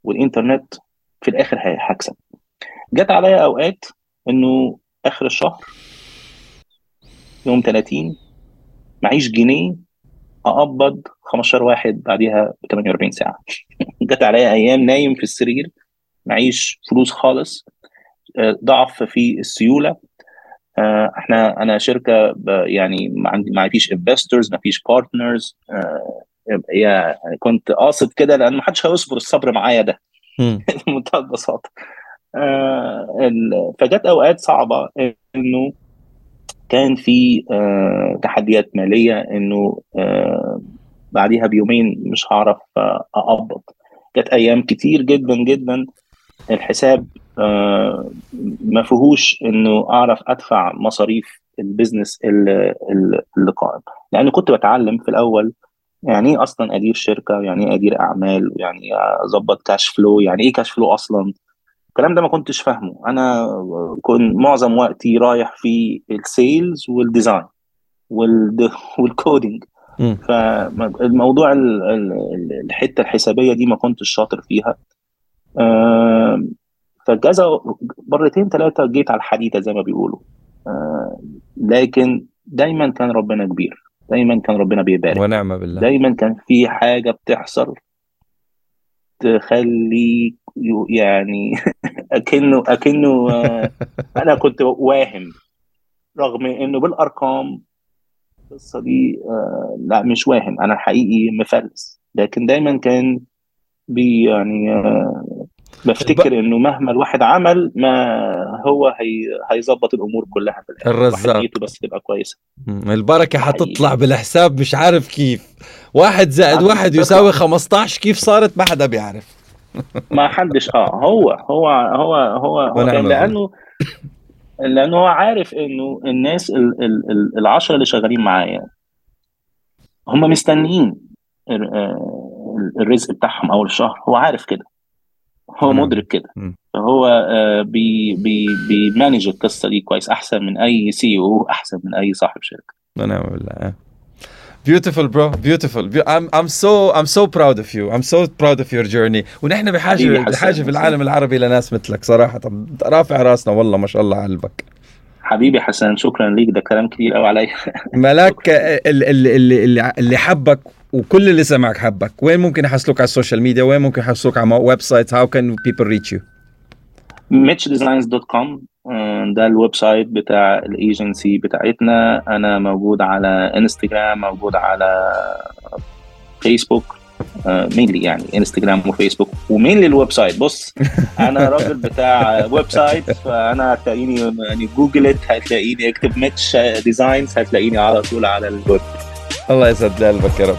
S2: والإنترنت في الآخر هكسب. جت عليا أوقات إنه آخر الشهر يوم 30 معيش جنيه أقبض 15 واحد بعديها ب 48 ساعة. [laughs] جت عليا أيام نايم في السرير معيش فلوس خالص ضعف في السيولة. إحنا أنا شركة يعني ما عندي ما فيش investors ما فيش partners يعني كنت قاصد كده لأن ما حدش هيصبر الصبر معايا ده. [laughs] بمنتهى البساطة. آه فجت أوقات صعبة إنه كان في آه تحديات مالية إنه آه بعديها بيومين مش هعرف أقبض. جت أيام كتير جدا جدا الحساب ما فيهوش إنه أعرف أدفع مصاريف ال business اللي, اللي قائم لأن كنت بتعلم في الأول يعني إيه أصلا أدير شركة؟ يعني إيه أدير أعمال؟ يعني أظبط cash flow يعني إيه cash flow أصلا؟ الكلام ده ما كنتش فاهمه. أنا كنت معظم وقتي رايح في ال sales وال design وال coding فالموضوع الحتة الحسابية دي ما كنتش شاطر فيها. فكذا مرتين ثلاثة جيت على الحديده زي ما بيقولوا. لكن دايما كان ربنا كبير. دايما كان ربنا بيبارك.
S1: ونعم بالله.
S2: دايما كان في حاجة بتحصل تخلي يعني [laughs] اكنه أكنه آه، أنا كنت واهم. رغم إنه بالأرقام القصة دي آه، لا مش واهم. أنا حقيقي مفلس. لكن دايما كان بي يعني بفتكر إنه مهما الواحد عمل ما هو هي هيظبط الأمور كلها في
S1: الآخر. الرزاق.
S2: بس تبقى كويسة.
S1: البركة حتطلع بالحساب مش عارف كيف. واحد زائد واحد يساوي 15 كيف صارت؟ ما حدا بيعرف. [laughs]
S2: ما حدش آه هو هو هو هو, هو. لأنه لأنه هو عارف إنه الناس ال ال ال العشرة اللي شغالين معايا هم مستنيين آه، الرزق بتاعهم أول الشهر. هو عارف كده. هو مدرك كده. فهو آه، بي بي بي manage القصة دي كويس أحسن من أي CEO أحسن من أي صاحب شركة.
S1: ونعم بالله beautiful bro beautiful. I'm I'm so I'm so proud of you. I'm so proud of your journey. ونحن بحاجة بحاجة في العالم العربي لناس مثلك صراحة. رافع راسنا والله ما شاء الله على قلبك.
S2: حبيبي حسن شكرا ليك ده كلام كتير قوي عليا.
S1: ملاك [laughs] اللي, اللي, اللي حبك وكل اللي سمعك حبك. وين ممكن يحصلوك على ال social media؟ وين ممكن يحصلوك على website how can people reach you
S2: mitchdesigns.com ده ال website بتاع ال agency بتاعتنا. أنا موجود على انستجرام موجود على فيسبوك mainly يعني انستجرام وفيسبوك و mainly ال website بص أنا راجل بتاع website فأنا هتلاقيني يعني جوجل هتلاقيني أكتب Mitch Designs هتلاقيني على طول على الويب.
S1: الله يسعد قلبك يا رب.